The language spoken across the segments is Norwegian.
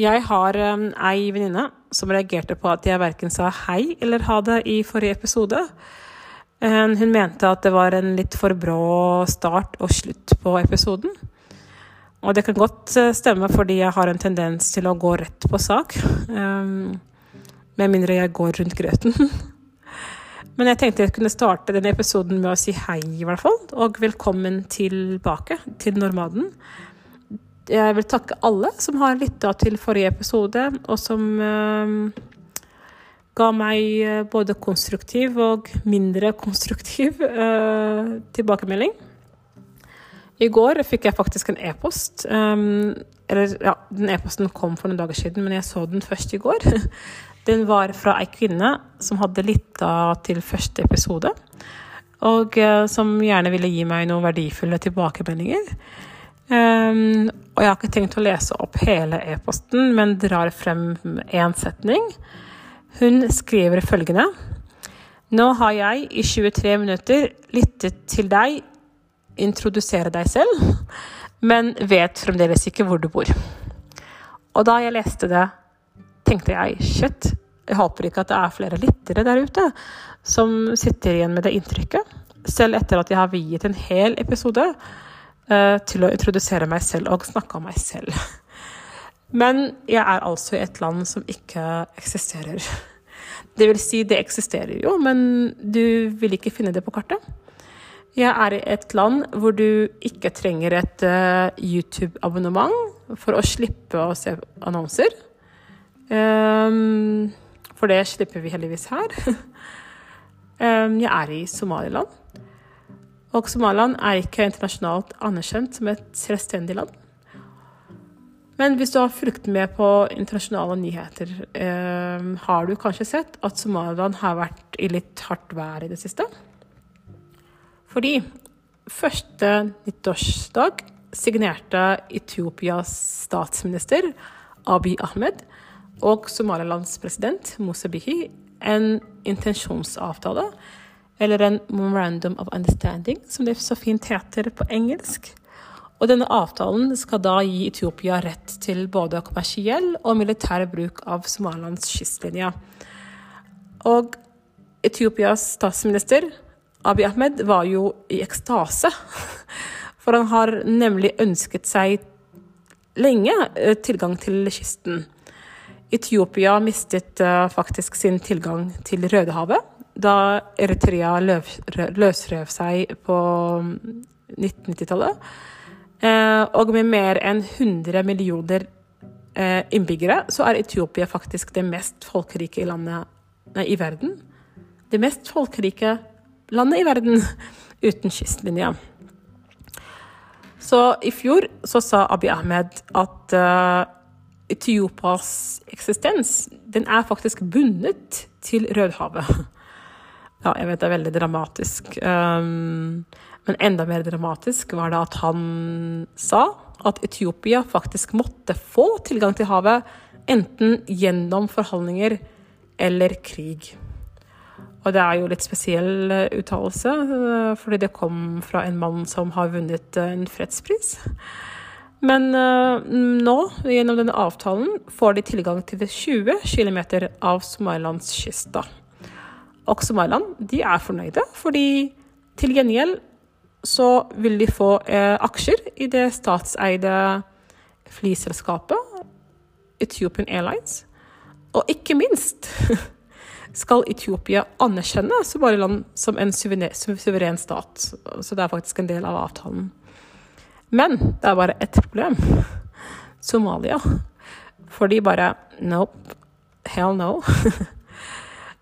Jeg har um, ei venninne som reagerte på at jeg verken sa hei eller ha det i forrige episode. Um, hun mente at det var en litt for brå start og slutt på episoden. Og det kan godt uh, stemme fordi jeg har en tendens til å gå rett på sak. Um, med mindre jeg går rundt grøten. Men jeg tenkte jeg kunne starte denne episoden med å si hei, i hvert fall. Og velkommen tilbake til Normaden. Jeg vil takke alle som har lytta til forrige episode, og som eh, ga meg eh, både konstruktiv og mindre konstruktiv eh, tilbakemelding. I går fikk jeg faktisk en e-post. Um, eller ja, den e-posten kom for noen dager siden, men jeg så den først i går. Den var fra ei kvinne som hadde lytta til første episode, og uh, som gjerne ville gi meg noen verdifulle tilbakemeldinger. Um, og jeg har ikke tenkt å lese opp hele e-posten, men drar frem én setning. Hun skriver følgende Nå har jeg i 23 minutter lyttet til deg introdusere deg selv, men vet fremdeles ikke hvor du bor. Og da jeg leste det, tenkte jeg shit, jeg håper ikke at det er flere lyttere der ute som sitter igjen med det inntrykket, selv etter at jeg har viet en hel episode til å introdusere meg selv og snakke om meg selv. Men jeg er altså i et land som ikke eksisterer. Det vil si, det eksisterer jo, men du vil ikke finne det på kartet. Jeg er i et land hvor du ikke trenger et uh, YouTube-abonnement for å slippe å se annonser. Um, for det slipper vi heldigvis her. um, jeg er i Somaliland. Og Somaliland er ikke internasjonalt anerkjent som et selvstendig land. Men hvis du har fulgt med på internasjonale nyheter, eh, har du kanskje sett at Somaliland har vært i litt hardt vær i det siste? Fordi første nyttårsdag signerte Etiopias statsminister Abiy Ahmed og Somalilands president Musa Bihi en intensjonsavtale, eller en memorandum of understanding, som det så fint heter på engelsk. Og denne avtalen skal da gi Etiopia rett til både kommersiell og militær bruk av Somalilands kystlinje. Og Etiopias statsminister Abiy Ahmed var jo i ekstase. For han har nemlig ønsket seg lenge eh, tilgang til kysten. Etiopia mistet uh, faktisk sin tilgang til Rødehavet da Eritrea løsrev seg på 1990-tallet. Uh, eh, og med mer enn 100 millioner uh, innbyggere, så er Etiopia faktisk det mest folkerike landet nei, i verden. Det mest folkerike landet i verden uten kystlinja. Så i fjor så sa Abiy Ahmed at uh, Etiopias eksistens den er faktisk bundet til Rødhavet. Ja, jeg vet det er veldig dramatisk. Um, men enda mer dramatisk var det at han sa at Etiopia faktisk måtte få tilgang til havet, enten gjennom forhandlinger eller krig. Og det er jo litt spesiell eh, uttalelse, eh, fordi det kom fra en mann som har vunnet eh, en fredspris. Men nå, gjennom denne avtalen, får de tilgang til 20 km av Somalilands kyst. Og Somaliland de er fornøyde, fordi til gjengjeld så vil de få eh, aksjer i det statseide flyselskapet Ethiopian Airlines. Og ikke minst skal Etiopia anerkjenne Somaliland som en suveren stat. Så det er faktisk en del av avtalen. Men det er bare ett problem. Somalia. For de bare Nope. Hell no.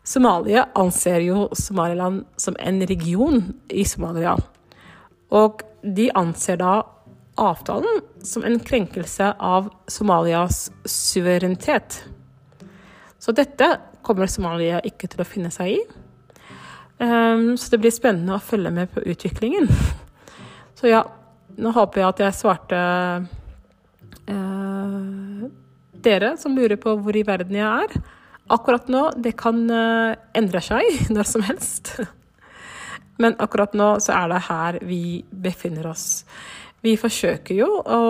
Somalia anser jo Somaliland som en region i Somalia. Og de anser da avtalen som en krenkelse av Somalias suverenitet. Så dette kommer Somalia ikke til å finne seg i. Um, så det blir spennende å følge med på utviklingen. Så ja, nå håper jeg at jeg svarte uh, dere som lurer på hvor i verden jeg er. Akkurat nå, det kan uh, endre seg når som helst. Men akkurat nå så er det her vi befinner oss. Vi forsøker jo å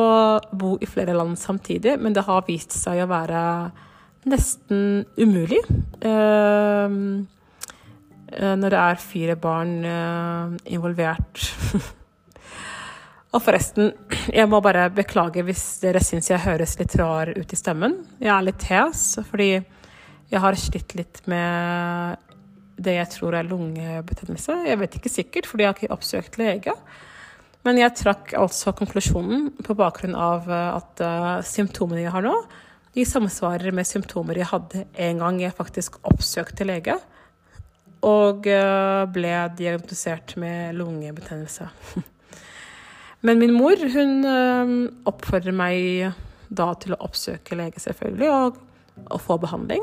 bo i flere land samtidig, men det har vist seg å være nesten umulig. Uh, når det er fire barn involvert. Og forresten, jeg må bare beklage hvis dere syns jeg høres litt rar ut i stemmen. Jeg er litt hes, fordi jeg har slitt litt med det jeg tror er lungebetennelse. Jeg vet ikke sikkert, fordi jeg har ikke oppsøkt lege. Men jeg trakk altså konklusjonen på bakgrunn av at uh, symptomene jeg har nå, de samsvarer med symptomer jeg hadde en gang jeg faktisk oppsøkte lege. Og uh, ble diagnostisert med lungebetennelse. Men min mor hun oppfordrer meg da til å oppsøke lege, selvfølgelig, og, og få behandling.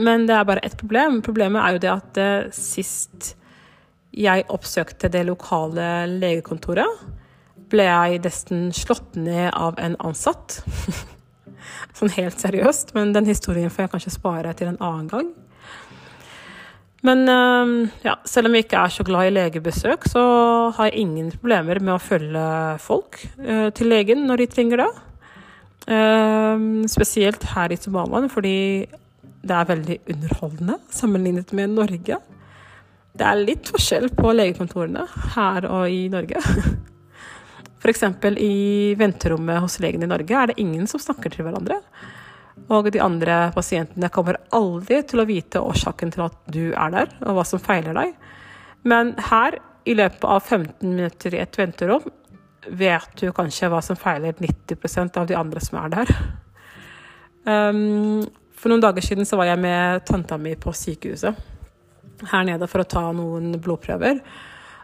Men det er bare ett problem. Problemet er jo det at uh, sist jeg oppsøkte det lokale legekontoret, ble jeg nesten slått ned av en ansatt. sånn helt seriøst, men den historien får jeg kanskje spare til en annen gang. Men uh, ja, selv om jeg ikke er så glad i legebesøk, så har jeg ingen problemer med å følge folk uh, til legen når de trenger det. Spesielt her i Somaliland, fordi det er veldig underholdende sammenlignet med Norge. Det er litt forskjell på legekontorene her og i Norge. F.eks. i venterommet hos legen i Norge er det ingen som snakker til hverandre. Og de andre pasientene kommer aldri til å vite årsaken til at du er der, og hva som feiler deg. Men her, i løpet av 15 minutter i et venterom, vet du kanskje hva som feiler 90% av de andre som er der. Um, for noen dager siden så var jeg med tanta mi på sykehuset her nede for å ta noen blodprøver.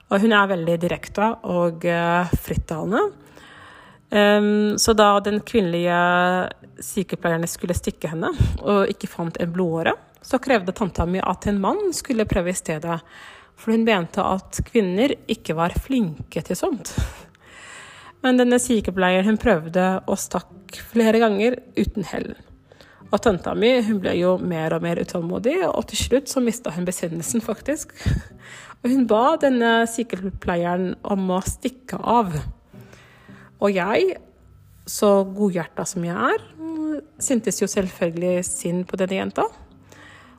Og hun er veldig direkte og uh, frittalende. Um, så da den kvinnelige sykepleierne skulle stikke henne og ikke fant en blodåre, så krevde tanta mi at en mann skulle prøve i stedet. For hun mente at kvinner ikke var flinke til sånt. Men denne sykepleieren hun prøvde og stakk flere ganger uten hell. Og tanta mi hun ble jo mer og mer utålmodig, og til slutt så mista hun besinnelsen, faktisk. Og hun ba denne sykepleieren om å stikke av. Og jeg, så godhjerta som jeg er, syntes jo selvfølgelig synd på denne jenta,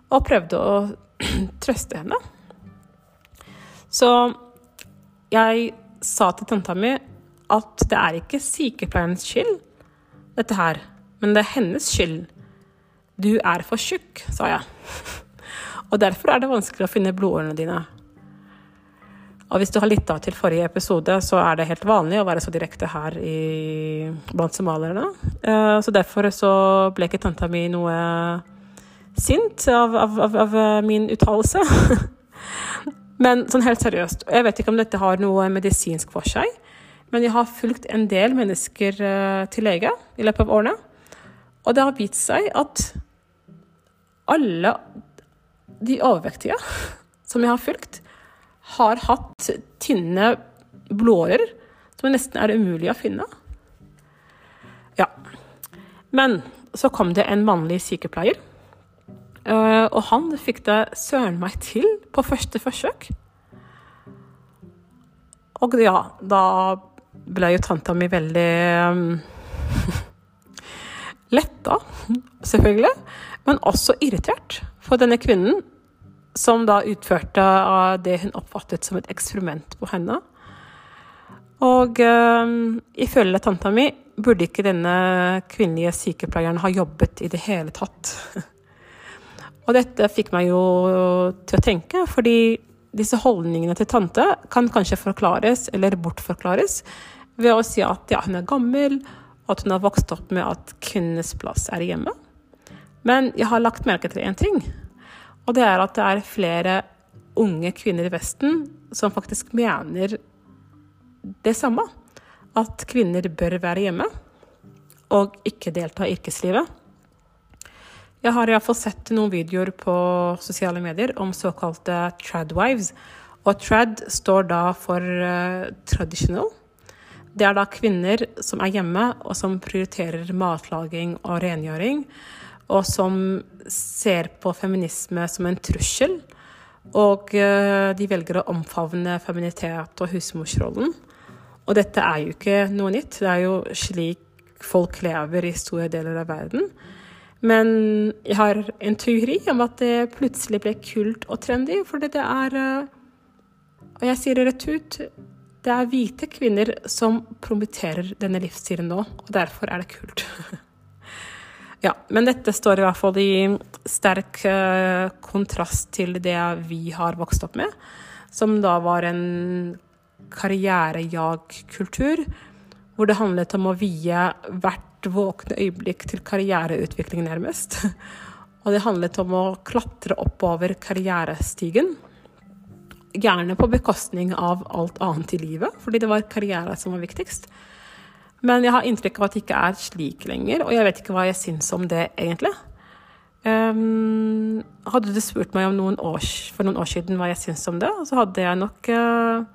og prøvde å trøste henne. Så jeg sa til tanta mi at det er ikke sykepleierens skyld, dette her, men det er hennes skyld 'Du er for tjukk', sa jeg. Og derfor er det vanskelig å finne blodårene dine. Og hvis du har lytta til forrige episode, så er det helt vanlig å være så direkte her i, blant somalierne. Eh, så derfor så ble ikke tanta mi noe sint av, av, av, av min uttalelse. Men sånn helt seriøst, jeg vet ikke om dette har noe medisinsk for seg, men jeg har fulgt en del mennesker eh, til lege i løpet av årene. Og det har vist seg at alle de overvektige som jeg har fulgt, har hatt tynne blåårer som nesten er umulig å finne. Ja. Men så kom det en mannlig sykepleier, eh, og han fikk det søren meg til på første forsøk. Og ja, da ble jo tanta mi veldig um, letta, selvfølgelig men også irritert for denne kvinnen, som da utførte det hun oppfattet som et eksperiment på henne. Og øh, ifølge tanta mi burde ikke denne kvinnelige sykepleieren ha jobbet i det hele tatt. Og dette fikk meg jo til å tenke, fordi disse holdningene til tante kan kanskje forklares eller bortforklares ved å si at ja, hun er gammel, at hun har vokst opp med at kvinnenes plass er hjemme. Men jeg har lagt merke til én ting, og det er at det er flere unge kvinner i Vesten som faktisk mener det samme. At kvinner bør være hjemme og ikke delta i yrkeslivet. Jeg har iallfall sett noen videoer på sosiale medier om såkalte tradwives. Og trad står da for uh, traditional. Det er da kvinner som er hjemme, og som prioriterer matlaging og rengjøring og som ser på feminisme som en trussel. Og eh, de velger å omfavne feminitet og husmorsrollen. Og dette er jo ikke noe nytt. Det er jo slik folk lever i store deler av verden. Men jeg har en teori om at det plutselig ble kult og trendy, fordi det er eh, Og jeg sier det rett ut det er hvite kvinner som promoterer denne livsstilen nå, og derfor er det kult. ja, men dette står i hvert fall i sterk uh, kontrast til det vi har vokst opp med, som da var en karrierejag-kultur, hvor det handlet om å vie hvert våkne øyeblikk til karriereutvikling, nærmest. Og det handlet om å klatre oppover karrierestigen Gjerne på bekostning av alt annet i livet, fordi det var karriere som var viktigst. Men jeg har inntrykk av at det ikke er slik lenger, og jeg vet ikke hva jeg syns om det egentlig. Um, hadde du spurt meg noen år, for noen år siden hva jeg syns om det, så hadde jeg nok uh,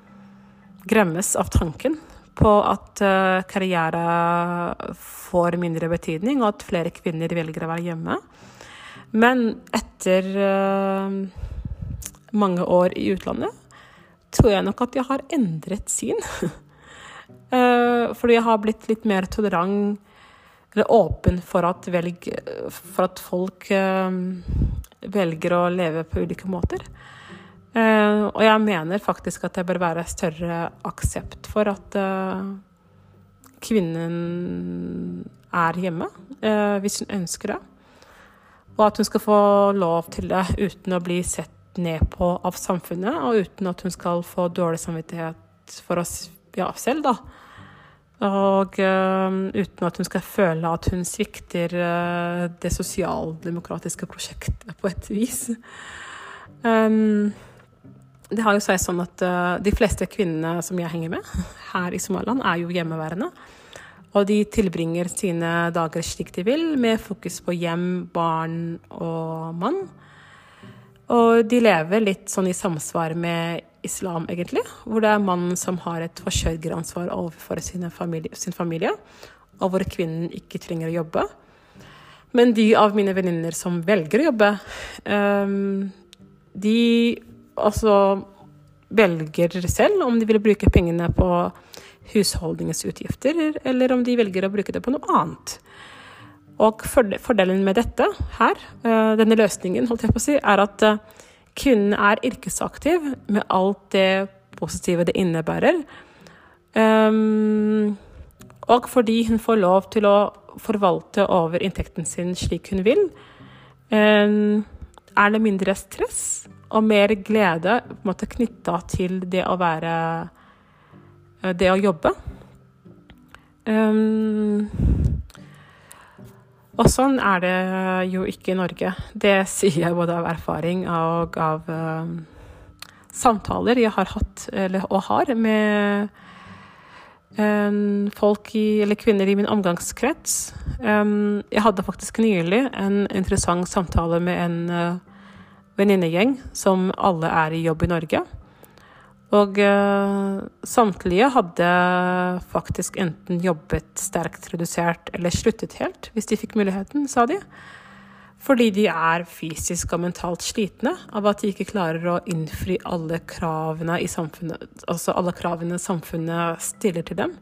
gremmes av tanken på at uh, karriere får mindre betydning, og at flere kvinner velger å være hjemme. Men etter uh, mange år i utlandet, tror jeg nok at jeg har endret syn. Eh, fordi jeg har blitt litt mer tolerant, eller åpen for at, velg, for at folk uh, velger å leve på ulike måter. Uh, og jeg mener faktisk at det bør være større aksept for at kvinnen er hjemme, hvis hun ønsker det. Og at hun skal få lov til det uten å bli sett ned på av samfunnet, og uten at hun skal få dårlig samvittighet for oss ja, selv, da. Og øh, uten at hun skal føle at hun svikter øh, det sosialdemokratiske prosjektet på et vis. Um, det har jo seg sånn at øh, de fleste kvinnene som jeg henger med her i Somaliland, er jo hjemmeværende. Og de tilbringer sine dager slik de vil, med fokus på hjem, barn og mann. Og de lever litt sånn i samsvar med islam, egentlig. Hvor det er mannen som har et forsørgeransvar overfor familie, sin familie, og hvor kvinnen ikke trenger å jobbe. Men de av mine venninner som velger å jobbe, um, de altså velger selv om de vil bruke pengene på husholdningens utgifter, eller om de velger å bruke det på noe annet. Og fordelen med dette her, eh, denne løsningen, holdt jeg på å si, er at eh, kvinnen er yrkesaktiv med alt det positive det innebærer. Um, og fordi hun får lov til å forvalte over inntekten sin slik hun vil, um, er det mindre stress og mer glede knytta til det å være Det å jobbe. Um, og sånn er det jo ikke i Norge. Det sier jeg både av erfaring og av uh, samtaler jeg har hatt, eller, og har, med um, folk i, eller kvinner i min omgangskrets. Um, jeg hadde faktisk nylig en interessant samtale med en venninnegjeng som alle er i jobb i Norge. Og uh, samtlige hadde faktisk enten jobbet sterkt redusert eller sluttet helt, hvis de fikk muligheten, sa de. Fordi de er fysisk og mentalt slitne av at de ikke klarer å innfri alle kravene samfunnet, altså alle kravene samfunnet stiller til dem.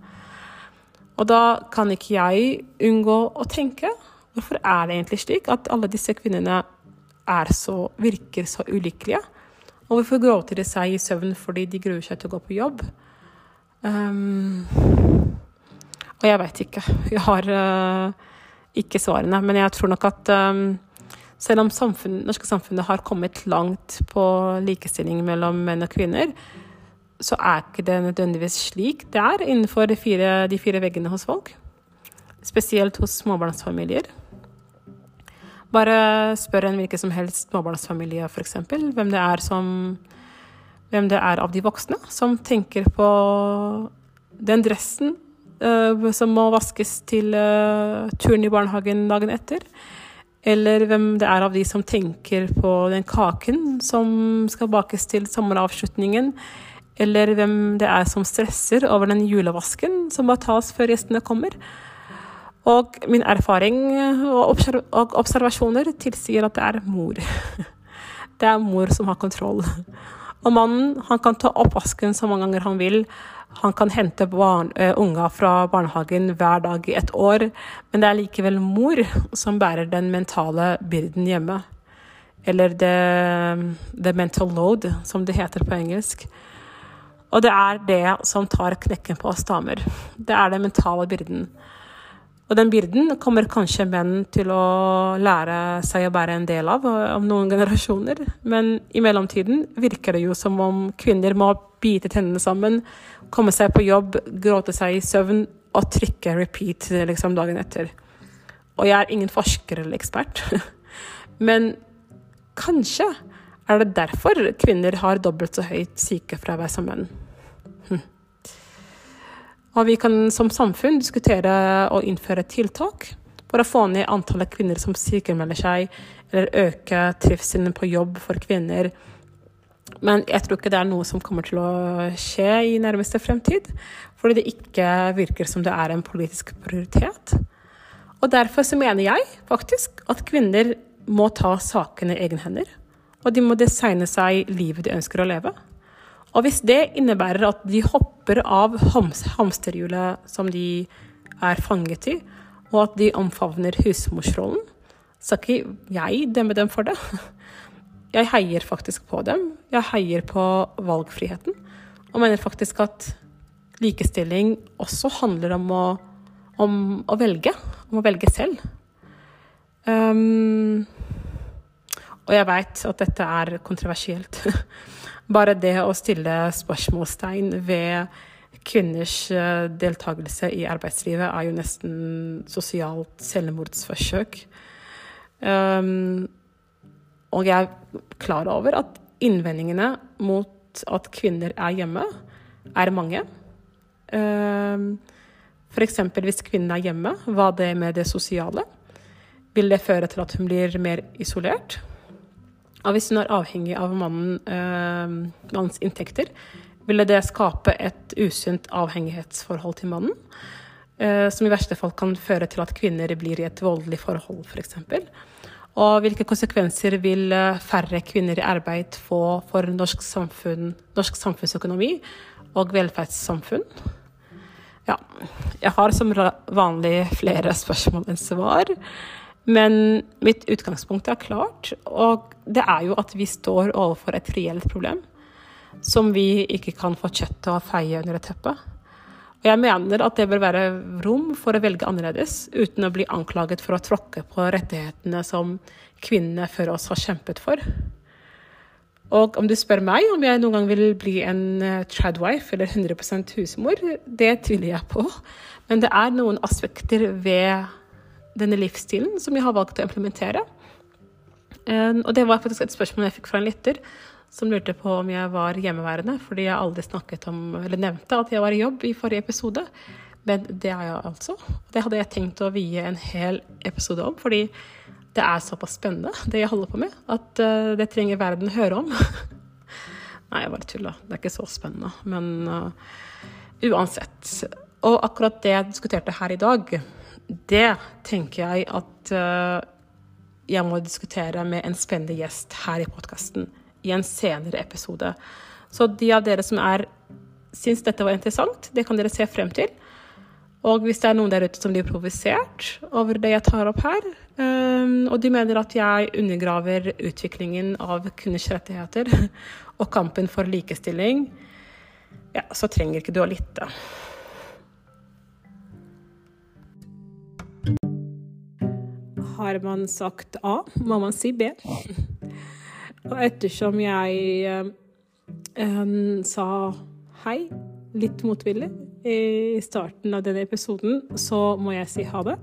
Og da kan ikke jeg unngå å tenke hvorfor er det egentlig slik at alle disse kvinnene så, virker så ulykkelige? Og hvorfor gråter de seg i søvn fordi de gruer seg til å gå på jobb? Um, og jeg veit ikke. Jeg har uh, ikke svarene. Men jeg tror nok at um, selv om samfunnet, norske samfunnet har kommet langt på likestilling mellom menn og kvinner, så er ikke det nødvendigvis slik det er innenfor de fire, de fire veggene hos folk. Spesielt hos småbarnsfamilier. Bare spør en hvilken som helst småbarnsfamilie, f.eks., hvem Hvem det er av de voksne som tenker på den dressen uh, som må vaskes til uh, turen i barnehagen dagen etter. Eller hvem det er av de som tenker på den kaken som skal bakes til sommeravslutningen. Eller hvem det er som stresser over den julevasken som må tas før gjestene kommer. Og min erfaring og, observasjoner tilsier at det er mor. Det er mor som har kontroll. Og mannen han kan ta oppvasken så mange ganger han vil, Han kan hente barn, unger fra barnehagen hver dag i et år, men det er likevel mor som bærer den mentale byrden hjemme. Eller the, the mental load, som det heter på engelsk. Og det er det som tar knekken på oss damer. Det er den mentale byrden. Og den byrden kommer kanskje menn til å lære seg å bære en del av om noen generasjoner, men i mellomtiden virker det jo som om kvinner må bite tennene sammen, komme seg på jobb, gråte seg i søvn og trykke repeat liksom dagen etter. Og jeg er ingen forsker eller ekspert, men kanskje er det derfor kvinner har dobbelt så høyt sykefravær som menn. Og vi kan som samfunn diskutere å innføre tiltak for å få ned antallet kvinner som sykemelder seg, eller øke trivselen på jobb for kvinner. Men jeg tror ikke det er noe som kommer til å skje i nærmeste fremtid, fordi det ikke virker som det er en politisk prioritet. Og derfor så mener jeg faktisk at kvinner må ta sakene i egne hender. Og de må designe seg livet de ønsker å leve. Og hvis det innebærer at de hopper av hamsterhjulet som de er fanget i, og at de omfavner husmorsrollen, skal ikke jeg dømme dem for det. Jeg heier faktisk på dem. Jeg heier på valgfriheten. Og mener faktisk at likestilling også handler om å, om å velge. Om å velge selv. Um, og jeg veit at dette er kontroversielt. Bare det å stille spørsmålstegn ved kvinners eh, deltakelse i arbeidslivet er jo nesten sosialt selvmordsforsøk. Um, og jeg er klar over at innvendingene mot at kvinner er hjemme, er mange. Um, F.eks. hvis kvinnen er hjemme, hva det med det sosiale? Vil det føre til at hun blir mer isolert? Og hvis hun er avhengig av mannen, eh, mannens inntekter, ville det skape et usunt avhengighetsforhold til mannen. Eh, som i verste fall kan føre til at kvinner blir i et voldelig forhold, f.eks. Og hvilke konsekvenser vil eh, færre kvinner i arbeid få for norsk, samfunn, norsk samfunnsøkonomi og velferdssamfunn? Ja, jeg har som vanlig flere spørsmål enn svar. Men mitt utgangspunkt er klart, og det er jo at vi står overfor et reelt problem som vi ikke kan fortsette å feie under et teppe. Og jeg mener at det bør være rom for å velge annerledes, uten å bli anklaget for å tråkke på rettighetene som kvinnene før oss har kjempet for. Og om du spør meg om jeg noen gang vil bli en eh, tradwife eller 100% husmor, det tviler jeg på. Men det er noen aspekter ved denne livsstilen som jeg har valgt å implementere. Um, og det var faktisk et spørsmål jeg fikk fra en lytter som lurte på om jeg var hjemmeværende, fordi jeg aldri snakket om, eller nevnte at jeg var i jobb i forrige episode. Men det er jeg altså. Det hadde jeg tenkt å vie en hel episode om, fordi det er såpass spennende, det jeg holder på med, at uh, det trenger verden høre om. Nei, jeg bare tulla. Det er ikke så spennende. Men uh, uansett. Og akkurat det jeg diskuterte her i dag, det tenker jeg at uh, jeg må diskutere med en spennende gjest her i podkasten i en senere episode. Så de av dere som er syns dette var interessant, det kan dere se frem til. Og hvis det er noen der ute som blir provosert over det jeg tar opp her, um, og de mener at jeg undergraver utviklingen av kvinners rettigheter og kampen for likestilling, ja, så trenger ikke du å lytte. Har man sagt A, må man si B. Og ettersom jeg um, sa hei litt motvillig i starten av denne episoden, så må jeg si ha det.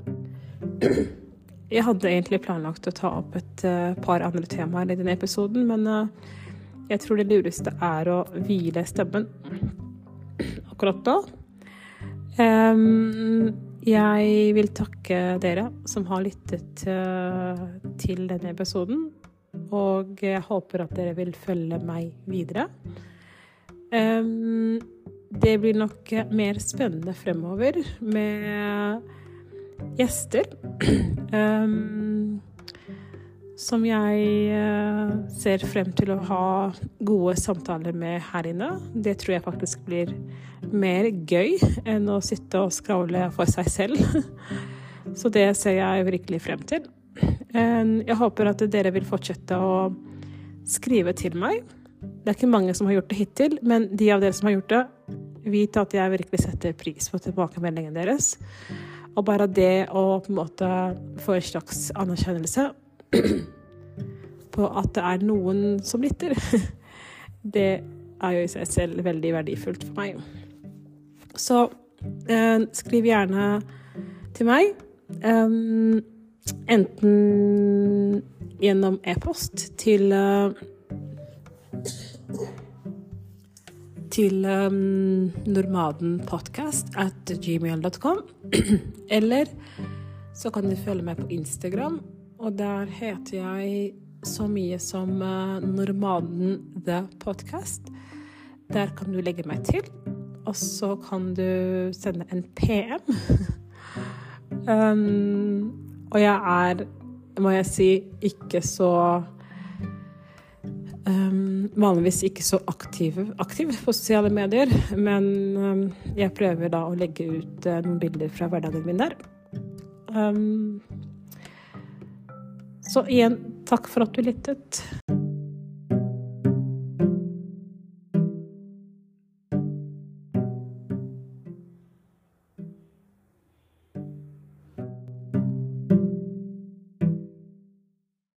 Jeg hadde egentlig planlagt å ta opp et uh, par andre temaer i denne episoden, men uh, jeg tror det lureste er å hvile stemmen akkurat da. Um, jeg vil takke dere som har lyttet uh, til denne episoden. Og jeg håper at dere vil følge meg videre. Det blir nok mer spennende fremover med gjester. Som jeg eh, ser frem til å ha gode samtaler med her inne. Det tror jeg faktisk blir mer gøy enn å sitte og skravle for seg selv. Så det ser jeg virkelig frem til. Jeg håper at dere vil fortsette å skrive til meg. Det er ikke mange som har gjort det hittil, men de av dere som har gjort det, vit at jeg virkelig setter pris på tilbakemeldingen deres. Og bare det å på en måte få en slags anerkjennelse på at det er noen som lytter, det er jo i seg selv veldig verdifullt for meg. Så eh, skriv gjerne til meg. Um, enten gjennom e-post til uh, til um, nomadenpodkast at gmail.com. Eller så kan du følge meg på Instagram, og der heter jeg så mye som Normaden the podcast. Der kan du legge meg til, og så kan du sende en PM. um, og jeg er, må jeg si, ikke så um, vanligvis ikke så aktiv, aktiv, på sosiale medier, men um, jeg prøver da å legge ut uh, noen bilder fra hverdagen min der. Um, så igjen, takk for at du lyttet.